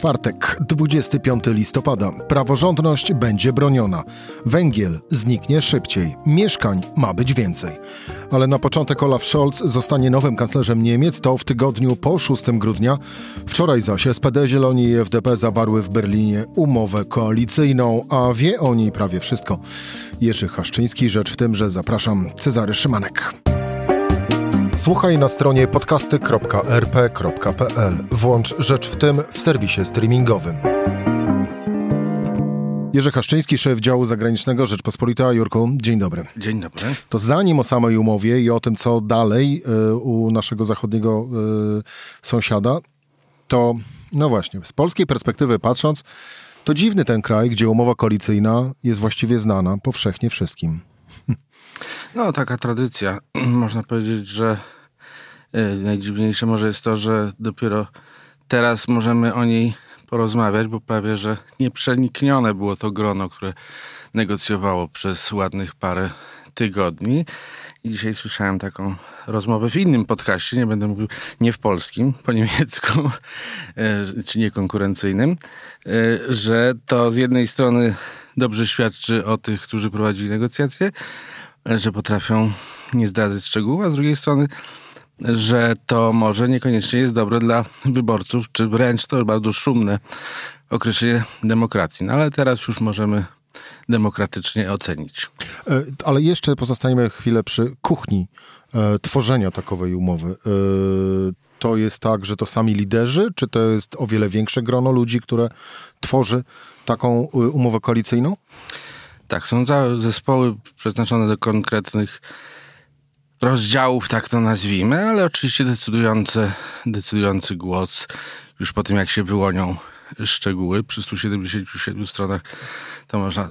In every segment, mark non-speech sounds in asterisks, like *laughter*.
Czwartek, 25 listopada. Praworządność będzie broniona. Węgiel zniknie szybciej. Mieszkań ma być więcej. Ale na początek Olaf Scholz zostanie nowym kanclerzem Niemiec, to w tygodniu po 6 grudnia. Wczoraj zaś SPD, Zieloni i FDP zawarły w Berlinie umowę koalicyjną, a wie o niej prawie wszystko. Jerzy Haszczyński, rzecz w tym, że zapraszam Cezary Szymanek. Słuchaj na stronie podcasty.rp.pl. Włącz Rzecz w tym w serwisie streamingowym. Jerzy Haszczyński, szef działu zagranicznego Rzeczpospolita. Jurku, dzień dobry. Dzień dobry. To zanim o samej umowie i o tym, co dalej y, u naszego zachodniego y, sąsiada, to no właśnie, z polskiej perspektywy patrząc, to dziwny ten kraj, gdzie umowa koalicyjna jest właściwie znana powszechnie wszystkim. No, taka tradycja. *clears throat* Można powiedzieć, że e, najdziwniejsze może jest to, że dopiero teraz możemy o niej porozmawiać, bo prawie, że nieprzeniknione było to grono, które negocjowało przez ładnych parę tygodni. I dzisiaj słyszałem taką rozmowę w innym podcaście, nie będę mówił nie w polskim, po niemiecku, *laughs* e, czy niekonkurencyjnym, e, że to z jednej strony dobrze świadczy o tych, którzy prowadzili negocjacje, że potrafią nie zdradzać szczegółów, a z drugiej strony, że to może niekoniecznie jest dobre dla wyborców, czy wręcz to bardzo szumne określenie demokracji. No ale teraz już możemy demokratycznie ocenić. E, ale jeszcze pozostaniemy chwilę przy kuchni e, tworzenia takowej umowy. E, to jest tak, że to sami liderzy, czy to jest o wiele większe grono ludzi, które tworzy taką e, umowę koalicyjną? Tak, są zespoły przeznaczone do konkretnych rozdziałów, tak to nazwijmy, ale oczywiście decydujące, decydujący głos już po tym, jak się wyłonią szczegóły. Przy 177 stronach to można,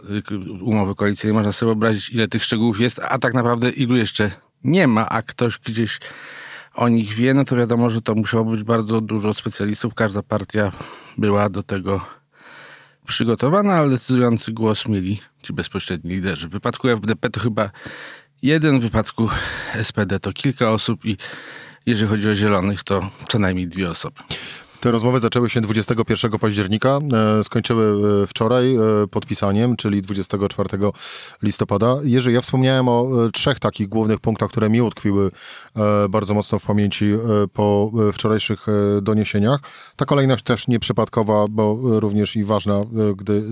umowy koalicyjnej można sobie wyobrazić, ile tych szczegółów jest, a tak naprawdę ilu jeszcze nie ma, a ktoś gdzieś o nich wie, no to wiadomo, że to musiało być bardzo dużo specjalistów. Każda partia była do tego przygotowana, ale decydujący głos mieli ci bezpośredni liderzy. W wypadku FDP to chyba jeden, w wypadku SPD to kilka osób i jeżeli chodzi o zielonych, to co najmniej dwie osoby. Te rozmowy zaczęły się 21 października, e, skończyły e, wczoraj e, podpisaniem, czyli 24 listopada. Jerzy, ja wspomniałem o trzech takich głównych punktach, które mi utkwiły bardzo mocno w pamięci po wczorajszych doniesieniach. Ta kolejność też nieprzypadkowa, bo również i ważna, gdy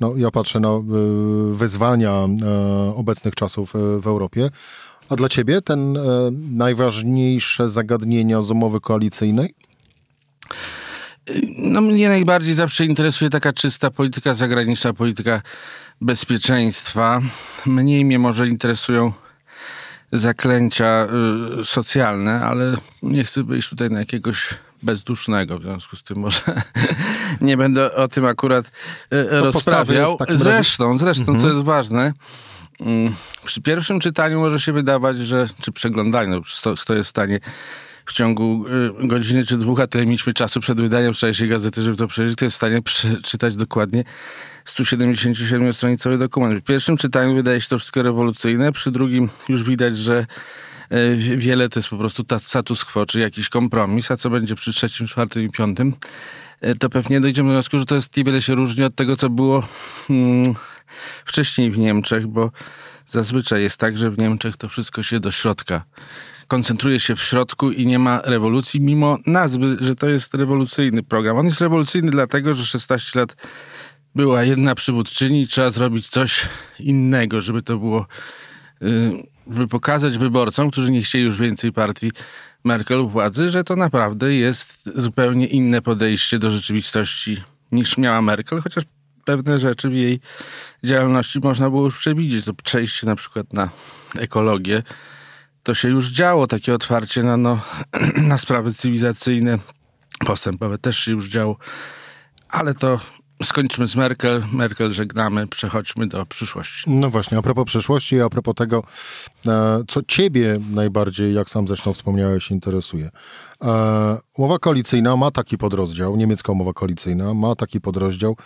no, ja patrzę na wyzwania obecnych czasów w Europie. A dla ciebie ten najważniejsze zagadnienia z umowy koalicyjnej? No mnie najbardziej zawsze interesuje taka czysta polityka zagraniczna, polityka bezpieczeństwa. Mniej mnie może interesują zaklęcia y, socjalne, ale nie chcę wyjść tutaj na jakiegoś bezdusznego, w związku z tym może *laughs* nie będę o tym akurat y, rozprawiał. Zresztą, zresztą, mhm. co jest ważne, mm, przy pierwszym czytaniu może się wydawać, że, czy przeglądaniu, kto jest w stanie w ciągu y, godziny czy dwóch, a tyle mieliśmy czasu przed wydaniem wczorajszej gazety, żeby to przeżyć, to jest w stanie przeczytać dokładnie 177-stronicowy dokument. W pierwszym czytaniu wydaje się to wszystko rewolucyjne, przy drugim już widać, że y, wiele to jest po prostu status quo, czy jakiś kompromis, a co będzie przy trzecim, czwartym i piątym, y, to pewnie dojdziemy do wniosku, że to jest niewiele się różni od tego, co było hmm, wcześniej w Niemczech, bo zazwyczaj jest tak, że w Niemczech to wszystko się do środka koncentruje się w środku i nie ma rewolucji, mimo nazwy, że to jest rewolucyjny program. On jest rewolucyjny dlatego, że 16 lat była jedna przywódczyni trzeba zrobić coś innego, żeby to było, y, żeby pokazać wyborcom, którzy nie chcieli już więcej partii Merkel władzy, że to naprawdę jest zupełnie inne podejście do rzeczywistości niż miała Merkel, chociaż pewne rzeczy w jej działalności można było już przewidzieć. To przejście na przykład na ekologię, to się już działo, takie otwarcie na, no, *clears throat* na sprawy cywilizacyjne, postępowe też się już działo, ale to skończmy z Merkel. Merkel żegnamy, przechodźmy do przyszłości. No właśnie, a propos przyszłości, a propos tego, e, co ciebie najbardziej, jak sam zresztą wspomniałeś, interesuje. E, umowa koalicyjna ma taki podrozdział, niemiecka umowa koalicyjna ma taki podrozdział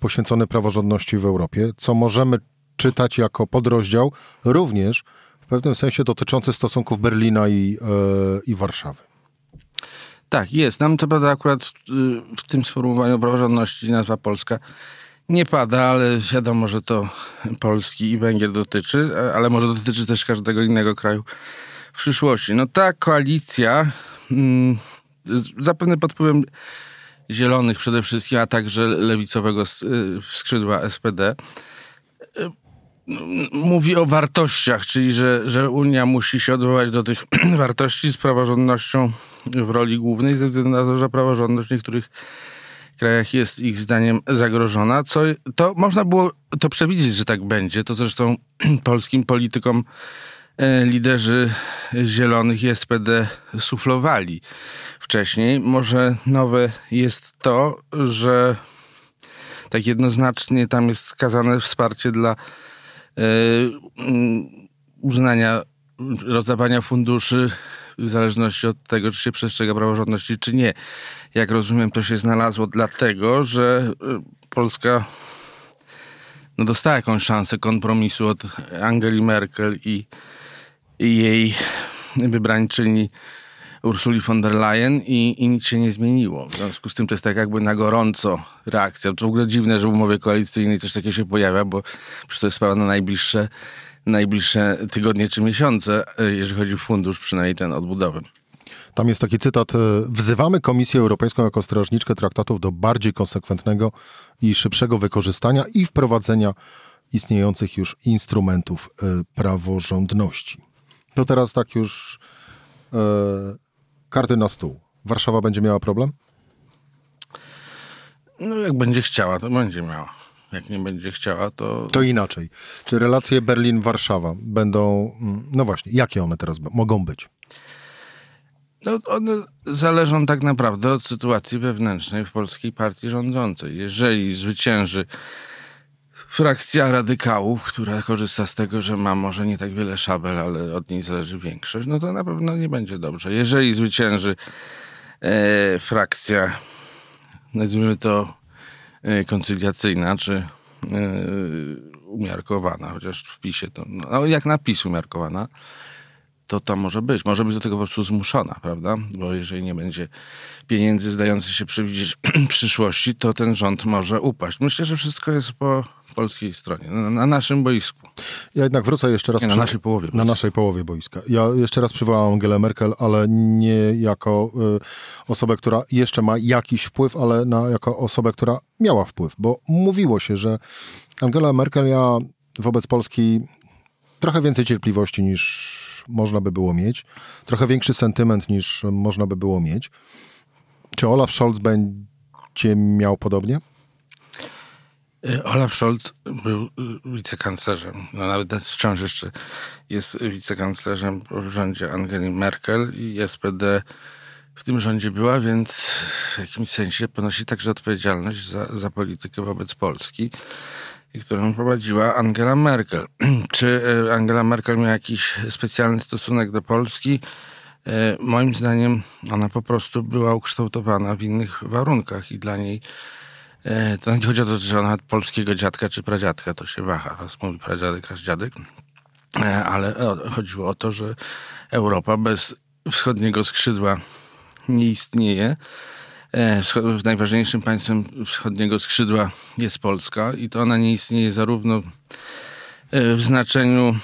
poświęcony praworządności w Europie, co możemy czytać jako podrozdział, również pewnym sensie dotyczący stosunków Berlina i, i Warszawy. Tak, jest. Nam to prawda akurat w tym sformułowaniu praworządności nazwa Polska nie pada, ale wiadomo, że to Polski i Węgier dotyczy, ale może dotyczy też każdego innego kraju w przyszłości. No ta koalicja, mm, zapewne pod wpływem zielonych przede wszystkim, a także lewicowego y, skrzydła SPD, y, mówi o wartościach, czyli że, że Unia musi się odwołać do tych *clears throat* wartości z praworządnością w roli głównej, ze względu na to, że praworządność w niektórych krajach jest ich zdaniem zagrożona. Co, to można było to przewidzieć, że tak będzie. To zresztą *clears throat* polskim politykom e, liderzy Zielonych i SPD suflowali wcześniej. Może nowe jest to, że tak jednoznacznie tam jest wskazane wsparcie dla uznania rozdawania funduszy w zależności od tego, czy się przestrzega praworządności, czy nie. Jak rozumiem, to się znalazło dlatego, że y, Polska no, dostała jakąś szansę kompromisu od Angeli Merkel i, i jej wybrańczyni Ursuli von der Leyen i, i nic się nie zmieniło. W związku z tym to jest tak jakby na gorąco reakcja. To w ogóle dziwne, że w umowie koalicyjnej coś takiego się pojawia, bo przecież to jest sprawa na najbliższe najbliższe tygodnie czy miesiące, e, jeżeli chodzi o fundusz, przynajmniej ten odbudowy. Tam jest taki cytat: e, Wzywamy Komisję Europejską jako strażniczkę traktatów do bardziej konsekwentnego i szybszego wykorzystania i wprowadzenia istniejących już instrumentów e, praworządności. To teraz tak już e, karty na stół. Warszawa będzie miała problem? No, jak będzie chciała, to będzie miała. Jak nie będzie chciała, to. To inaczej. Czy relacje Berlin-Warszawa będą. Mm, no właśnie, jakie one teraz mogą być? No, one zależą tak naprawdę od sytuacji wewnętrznej w polskiej partii rządzącej. Jeżeli zwycięży frakcja radykałów, która korzysta z tego, że ma może nie tak wiele szabel, ale od niej zależy większość, no to na pewno nie będzie dobrze. Jeżeli zwycięży e, frakcja, nazwijmy to E, koncyliacyjna czy e, umiarkowana, chociaż w PiSie to, no jak napis umiarkowana, to to może być. Może być do tego po prostu zmuszona, prawda? Bo jeżeli nie będzie pieniędzy zdających się przewidzieć *clears throat* przyszłości, to ten rząd może upaść. Myślę, że wszystko jest po polskiej stronie, na, na naszym boisku. Ja jednak wrócę jeszcze raz. Nie, na przy... naszej połowie. Na naszej połowie boiska. Ja jeszcze raz przywołałem Angelę Merkel, ale nie jako y, osobę, która jeszcze ma jakiś wpływ, ale na, jako osobę, która miała wpływ, bo mówiło się, że Angela Merkel miała wobec Polski trochę więcej cierpliwości niż można by było mieć, trochę większy sentyment niż można by było mieć. Czy Olaf Scholz będzie miał podobnie? E, Olaf Scholz był e, wicekanclerzem, no nawet wciąż jeszcze jest wicekanclerzem w rządzie Angeli Merkel i SPD w tym rządzie była, więc w jakimś sensie ponosi także odpowiedzialność za, za politykę wobec Polski, którą prowadziła Angela Merkel. *clears throat* Czy e, Angela Merkel miała jakiś specjalny stosunek do Polski? Moim zdaniem ona po prostu była ukształtowana w innych warunkach i dla niej to nie chodzi o to, że ona polskiego dziadka czy pradziadka, to się waha. Raz mówi pradziadek, raz dziadek. E, ale chodziło o to, że Europa bez wschodniego skrzydła nie istnieje. E, najważniejszym państwem wschodniego skrzydła jest Polska i to ona nie istnieje zarówno w znaczeniu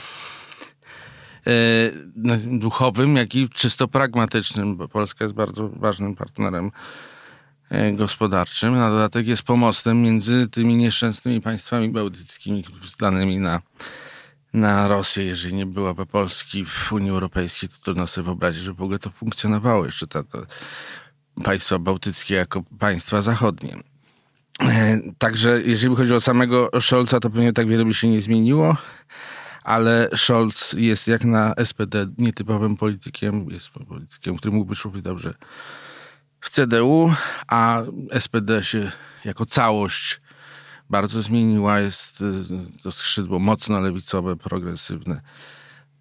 duchowym, jak i czysto pragmatycznym, bo Polska jest bardzo ważnym partnerem E, gospodarczym. Na dodatek jest pomostem między tymi nieszczęsnymi państwami bałtyckimi zdanymi na, na Rosję. Jeżeli nie byłaby Polski w Unii Europejskiej, to trudno sobie wyobrazić, że w ogóle to funkcjonowało jeszcze te państwa bałtyckie jako państwa zachodnie. E, także jeżeli chodzi o samego Scholza, to pewnie tak wiele by się nie zmieniło, ale Scholz jest jak na SPD nietypowym politykiem, jest politykiem, który mógłby równie dobrze w CDU, a SPD się jako całość bardzo zmieniła. Jest y, to skrzydło mocno lewicowe, progresywne,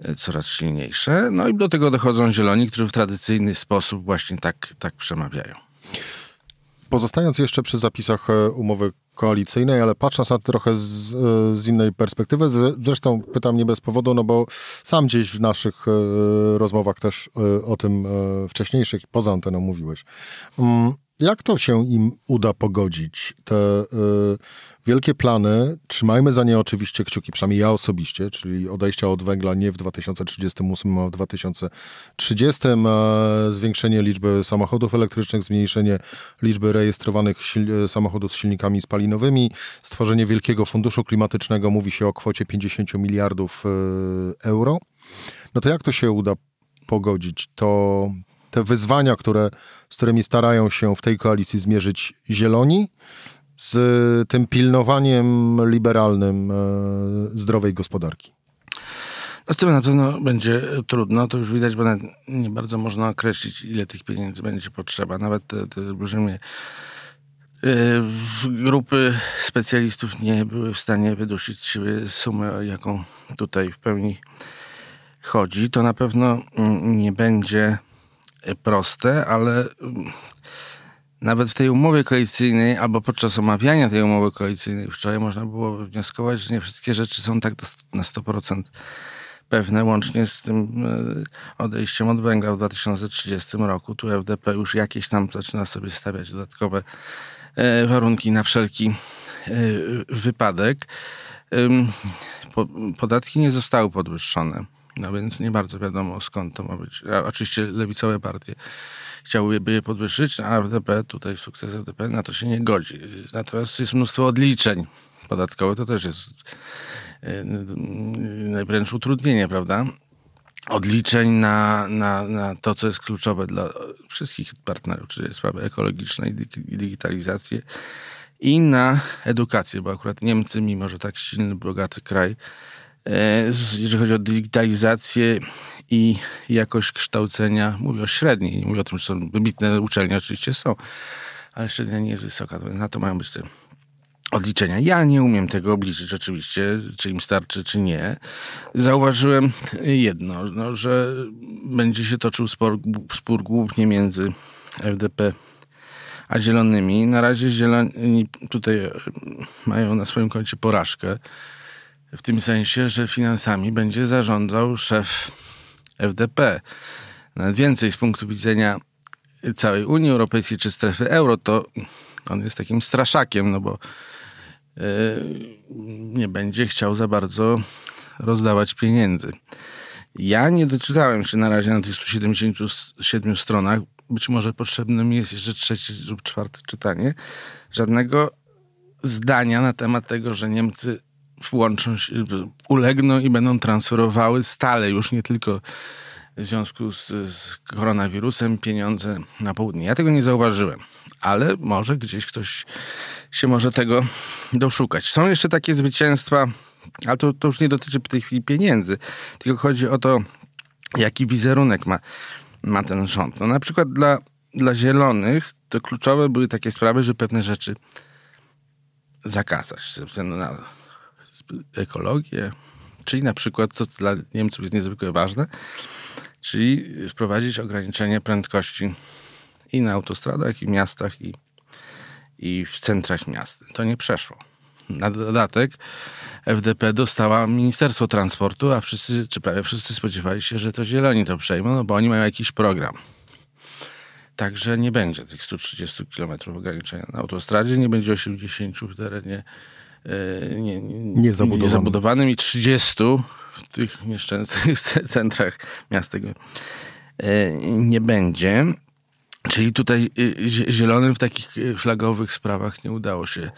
y, coraz silniejsze. No i do tego dochodzą zieloni, którzy w tradycyjny sposób właśnie tak, tak przemawiają. Pozostając jeszcze przy zapisach e, umowy koalicyjnej, ale patrząc na to trochę z, z, innej perspektywy, zresztą pytam nie bez powodu, no bo sam gdzieś w naszych rozmowach też o tym wcześniejszych, poza anteną mówiłeś. Jak to się im uda pogodzić? Te y, wielkie plany, trzymajmy za nie oczywiście kciuki, przynajmniej ja osobiście, czyli odejścia od węgla nie w 2038, a w 2030, a zwiększenie liczby samochodów elektrycznych, zmniejszenie liczby rejestrowanych samochodów z silnikami spalinowymi, stworzenie wielkiego funduszu klimatycznego, mówi się o kwocie 50 miliardów y, euro. No to jak to się uda pogodzić? To te wyzwania, które, z którymi starają się w tej koalicji zmierzyć zieloni, z tym pilnowaniem liberalnym e, zdrowej gospodarki? No z tym na pewno będzie trudno, to już widać, bo nie bardzo można określić, ile tych pieniędzy będzie potrzeba. Nawet te, te olbrzymie grupy specjalistów nie były w stanie wydusić siebie sumy, jaką tutaj w pełni chodzi. To na pewno mm, nie będzie proste, ale mm, nawet w tej umowie koalicyjnej, albo podczas omawiania tej umowy koalicyjnej wczoraj można było wnioskować, że nie wszystkie rzeczy są tak na 100% pewne, łącznie z tym e, odejściem od węgla w 2030 roku. Tu FDP już jakieś tam zaczyna sobie stawiać dodatkowe e, warunki na wszelki e, wypadek. Podatki nie zostały podwyższone. No więc nie bardzo wiadomo skąd to ma być. A oczywiście lewicowe partie chciałyby je podwyższyć, a FDP, tutaj sukces FDP na to się nie godzi. Natomiast jest mnóstwo odliczeń podatkowych, to też jest yy, wręcz utrudnienie, prawda? Odliczeń na, na, na to, co jest kluczowe dla wszystkich partnerów, czyli sprawy ekologiczne i digitalizację i na edukację, bo akurat Niemcy, mimo że tak silny, bogaty kraj, jeżeli chodzi o digitalizację i jakość kształcenia, mówię o średniej, nie mówię o tym, że są wybitne uczelnie, oczywiście są, ale średnia nie jest wysoka, na to mają być te odliczenia. Ja nie umiem tego obliczyć oczywiście, czy im starczy, czy nie. Zauważyłem jedno, no, że będzie się toczył spór, spór głównie między FDP a zielonymi. Na razie zieloni tutaj mają na swoim koncie porażkę w tym sensie, że finansami będzie zarządzał szef FDP. Nawet więcej z punktu widzenia całej Unii Europejskiej czy strefy euro, to on jest takim straszakiem, no bo yy, nie będzie chciał za bardzo rozdawać pieniędzy. Ja nie doczytałem się na razie na tych 177 stronach. Być może potrzebne mi jest jeszcze trzecie lub czwarte czytanie. Żadnego zdania na temat tego, że Niemcy włączą się, ulegną i będą transferowały stale, już nie tylko w związku z, z, koronawirusem, pieniądze na południe. Ja tego nie zauważyłem, ale może gdzieś ktoś się może tego doszukać. Są jeszcze takie zwycięstwa, ale to, to już nie dotyczy w tej chwili pieniędzy, tylko chodzi o to, jaki wizerunek ma, ma ten rząd. No, na przykład dla, dla zielonych to kluczowe były takie sprawy, że pewne rzeczy zakazać ze względu na ekologię, czyli na przykład, co dla Niemców jest niezwykle ważne, czyli wprowadzić ograniczenie prędkości i na autostradach, i w miastach, i, i w centrach miast. To nie przeszło. Na dodatek FDP dostała Ministerstwo Transportu, a wszyscy, czy prawie wszyscy spodziewali się, że to zieloni to przejmą, no bo oni mają jakiś program. Także nie będzie tych 130 km ograniczenia na autostradzie, nie będzie 80 w terenie nie, nie, niezabudowanym i 30 w tych nieszczęsnych *laughs* centrach miast tego e, nie będzie. Czyli tutaj e, zielonym w takich flagowych sprawach nie udało się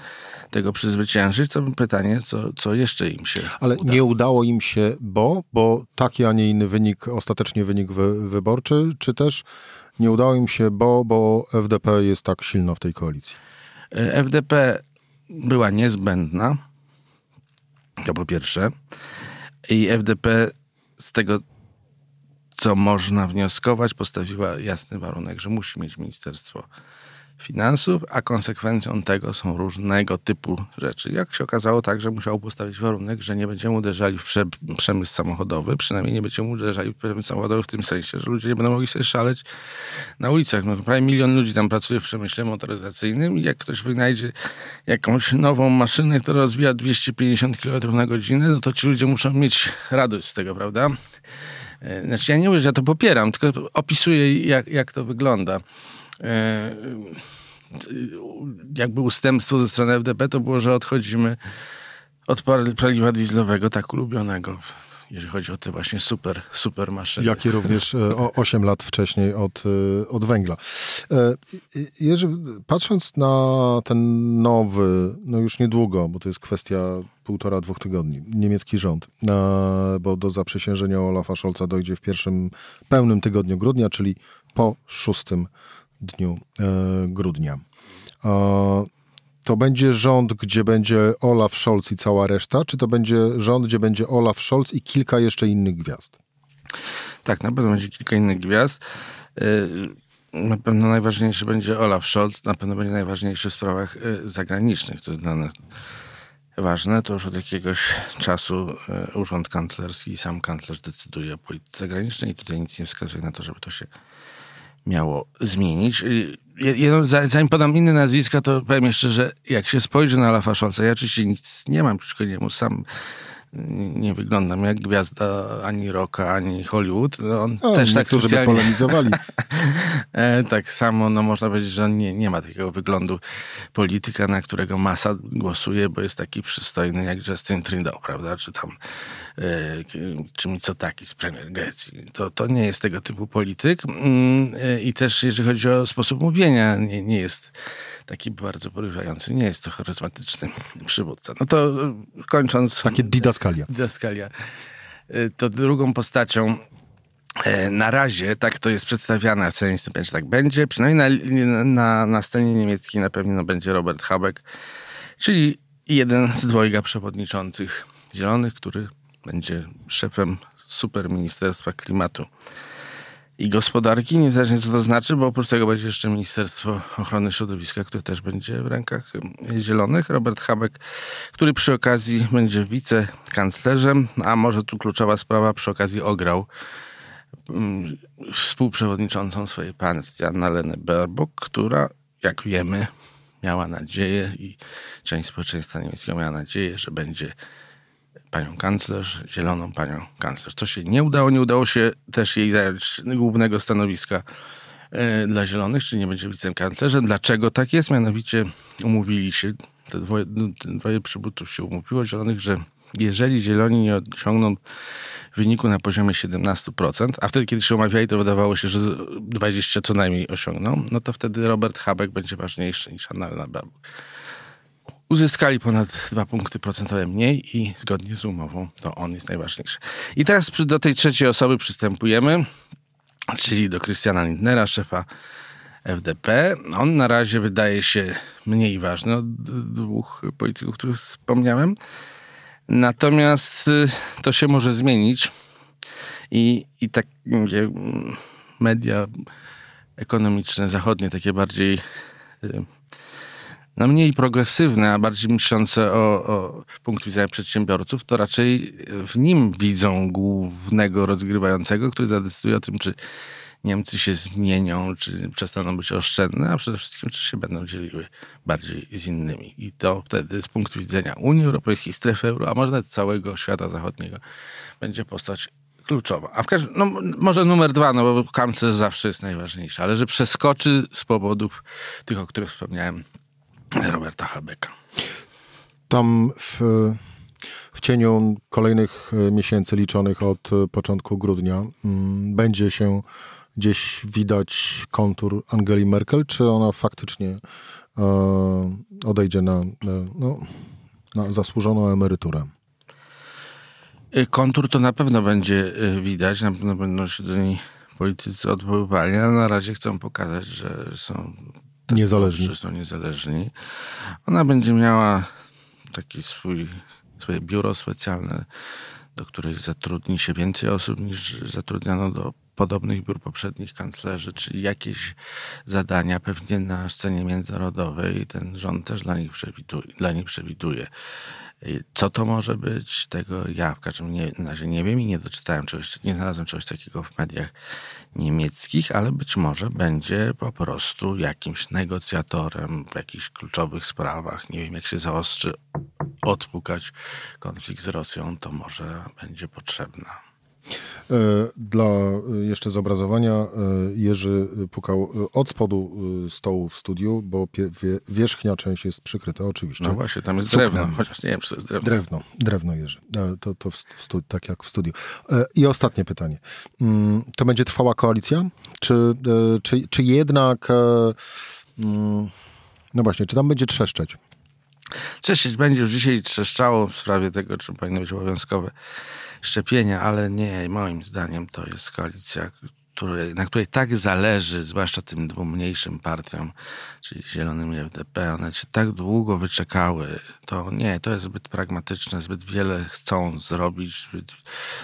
tego przezwyciężyć. To pytanie, co, co jeszcze im się Ale uda? nie udało im się, bo, bo taki, a nie inny wynik, ostatecznie wynik wy, wyborczy, czy też nie udało im się, bo, bo FDP jest tak silno w tej koalicji? FDP była niezbędna. To po pierwsze. I FDP z tego, co można wnioskować, postawiła jasny warunek, że musi mieć Ministerstwo finansów, a konsekwencją tego są różnego typu rzeczy. Jak się okazało, także musiał postawić warunek, że nie będziemy uderzali w prze, przemysł samochodowy, przynajmniej nie będziemy uderzali w przemysł samochodowy w tym sensie, że ludzie nie będą mogli sobie szaleć na ulicach. No, prawie milion ludzi tam pracuje w przemyśle motoryzacyjnym i jak ktoś wynajdzie jakąś nową maszynę, która rozwija 250 km na godzinę, no to ci ludzie muszą mieć radość z tego, prawda? E, znaczy ja nie mówię, że ja to popieram, tylko opisuję jak, jak to wygląda. E, jakby ustępstwo ze strony FDP to było, że odchodzimy od paliwa dieslowego, tak ulubionego, jeżeli chodzi o te właśnie super, super maszyny. Jak i również e, o 8 lat wcześniej od, e, od węgla. Jerzy, patrząc na ten nowy, no już niedługo, bo to jest kwestia półtora, dwóch tygodni, niemiecki rząd, bo do zaprzysiężenia Olafa Scholza dojdzie w pierwszym pełnym tygodniu grudnia, czyli po 6 dniu e, grudnia. To będzie rząd, gdzie będzie Olaf Scholz i cała reszta, czy to będzie rząd, gdzie będzie Olaf Scholz i kilka jeszcze innych gwiazd? Tak, na pewno będzie kilka innych gwiazd. E, na pewno najważniejszy będzie Olaf Scholz, na pewno będzie najważniejszy w sprawach e, zagranicznych. To jest dla nas ważne. To już od jakiegoś czasu urząd kanclerski i sam kanclerz decyduje o polityce zagranicznej i tutaj nic nie wskazuje na to, żeby to się miało zmienić. Jedno, zanim podam inne nazwiska, to powiem jeszcze, że jak się spojrzy na Lafa Scholza, ja oczywiście nic nie mam przeciwko niemu, sam nie wyglądam jak gwiazda ani rocka, ani Hollywood. No on o, też tak socjalnie... polemizowali. *laughs* E, tak samo, no można powiedzieć, że on nie, nie ma takiego wyglądu polityka, na którego masa głosuje, bo jest taki przystojny jak Justin Trudeau, prawda? Czy tam e, czy z premier Grecji. To, to nie jest tego typu polityk. Mm, e, I też jeżeli chodzi o sposób mówienia, nie, nie jest taki bardzo porywający. Nie jest to charyzmatyczny *laughs* przywódca. No to kończąc... Takie didaskalia. Didaskalia. Y, to drugą postacią e, na razie tak to jest przedstawiane w cenie że tak będzie. Przynajmniej na, na, na scenie niemieckiej na pewno będzie Robert Habeck, czyli jeden z dwojga przewodniczących Zielonych, który będzie szefem superministerstwa klimatu i gospodarki, niezależnie co to znaczy, bo oprócz tego będzie jeszcze Ministerstwo Ochrony Środowiska, które też będzie w rękach zielonych. Robert Habeck, który przy okazji będzie wicekanclerzem, a może tu kluczowa sprawa, przy okazji ograł mm, współprzewodniczącą swojej partii Annalenę Baerbock, która, jak wiemy, miała nadzieję i część społeczeństwa niemieckiego miała nadzieję, że będzie panią kanclerz, zieloną panią kanclerz. To się nie udało, nie udało się też jej zająć głównego stanowiska e, dla zielonych, czy nie będzie wicekanclerzem. Dlaczego tak jest? Mianowicie umówili się, te dwoje, no, te dwoje przybutów się umówiło zielonych, że jeżeli zieloni nie osiągną wyniku na poziomie 17%, a wtedy, kiedy się omawiali, to wydawało się, że 20 co najmniej osiągną, no to wtedy Robert Habeck będzie ważniejszy niż Anna Baerbock. Uzyskali ponad dwa punkty procentowe mniej i zgodnie z umową to on jest najważniejszy. I teraz do tej trzeciej osoby przystępujemy, czyli do Christiana Lindnera, szefa FDP. On na razie wydaje się mniej ważny od dwóch polityków, których wspomniałem. Natomiast y, to się może zmienić i, i tak media ekonomiczne zachodnie, takie bardziej y, no mniej progresywne, a bardziej myślące o, o punktu widzenia przedsiębiorców, to raczej w nim widzą głównego rozgrywającego, który zadecyduje o tym, czy Niemcy się zmienią, czy przestaną być oszczędne, a przede wszystkim, czy się będą dzieliły bardziej z innymi. I to wtedy z punktu widzenia Unii Europejskiej, strefy euro, a może całego świata zachodniego, będzie postać kluczowa. A w każdym, no, może numer dwa, no bo kanclerz zawsze jest najważniejszy, ale że przeskoczy z powodów tych, o których wspomniałem, Roberta Habeka. Tam w, w cieniu kolejnych e, miesięcy liczonych od e, początku grudnia mm, będzie się gdzieś widać kontur Angeli Merkel, czy ona faktycznie e, odejdzie na, no, na zasłużoną emeryturę? Kontur to na pewno będzie widać, na pewno będą się do niej politycy odwoływali, ale na razie chcą pokazać, że są niezależni. są niezależni. Ona będzie miała taki swój, swoje biuro specjalne, do której zatrudni się więcej osób niż zatrudniano do podobnych biur poprzednich kanclerzy, czyli jakieś zadania pewnie na scenie międzynarodowej ten rząd też dla nich przewiduje. Dla nich przewiduje. Co to może być, tego ja w każdym razie nie wiem i nie doczytałem czegoś, nie znalazłem czegoś takiego w mediach niemieckich, ale być może będzie po prostu jakimś negocjatorem w jakichś kluczowych sprawach. Nie wiem, jak się zaostrzy odpukać konflikt z Rosją, to może będzie potrzebna. E, dla e, jeszcze zobrazowania e, Jerzy pukał od spodu stołu w studiu, bo wierzchnia część jest przykryta oczywiście. No właśnie, tam jest Suknem. drewno, chociaż nie wiem, czy to jest drewno. Drewno, drewno Jerzy. To, to w stu, tak jak w studiu. I ostatnie pytanie. Mm, to będzie trwała koalicja? Czy, czy, czy jednak mm, no właśnie, czy tam będzie trzeszczeć? Trzeszczeć będzie już dzisiaj trzeszczało w sprawie tego, czy powinny być obowiązkowe szczepienia, ale nie, moim zdaniem to jest koalicja, na której tak zależy, zwłaszcza tym dwóm mniejszym partiom, czyli Zielonym i FDP, one się tak długo wyczekały, to nie, to jest zbyt pragmatyczne, zbyt wiele chcą zrobić, zbyt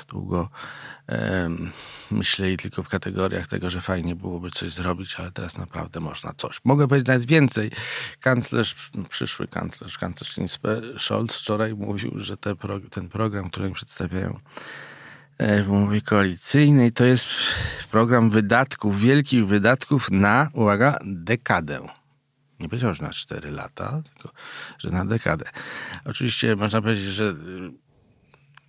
długo um, myśleli tylko w kategoriach tego, że fajnie byłoby coś zrobić, ale teraz naprawdę można coś. Mogę powiedzieć nawet więcej. Kanclerz, przyszły kanclerz, kanclerz Scholz wczoraj mówił, że te, ten program, który im przedstawiają W umowie koalicyjnej to jest program wydatków, wielkich wydatków na, uwaga, dekadę. Nie powiedział, że na 4 lata, tylko że na dekadę. Oczywiście można powiedzieć, że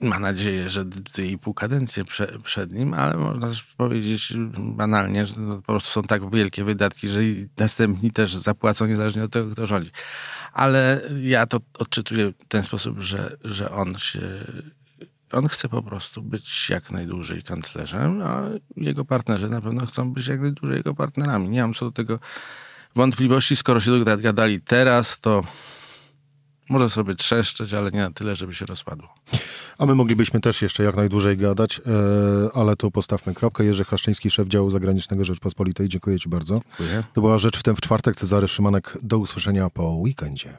y, ma nadzieję, że dwie i pół kadencje prze, przed nim, ale można też powiedzieć banalnie, że po prostu są tak wielkie wydatki, że następni też zapłacą niezależnie od tego, kto rządzi. Ale ja to odczytuję w ten sposób, że, że on się on chce po prostu być jak najdłużej kanclerzem, a jego partnerzy na pewno chcą być jak najdłużej jego partnerami. Nie mam co do tego wątpliwości. Skoro się dogadali teraz, to może sobie trzeszczeć, ale nie na tyle, żeby się rozpadło. A my moglibyśmy też jeszcze jak najdłużej gadać, e, ale tu postawmy kropkę. Jerzy Haszczyński, szef działu zagranicznego Rzeczpospolitej. Dziękuję Ci bardzo. Dziękuję. To była Rzecz w tym w czwartek. Cezary Szymanek. Do usłyszenia po weekendzie.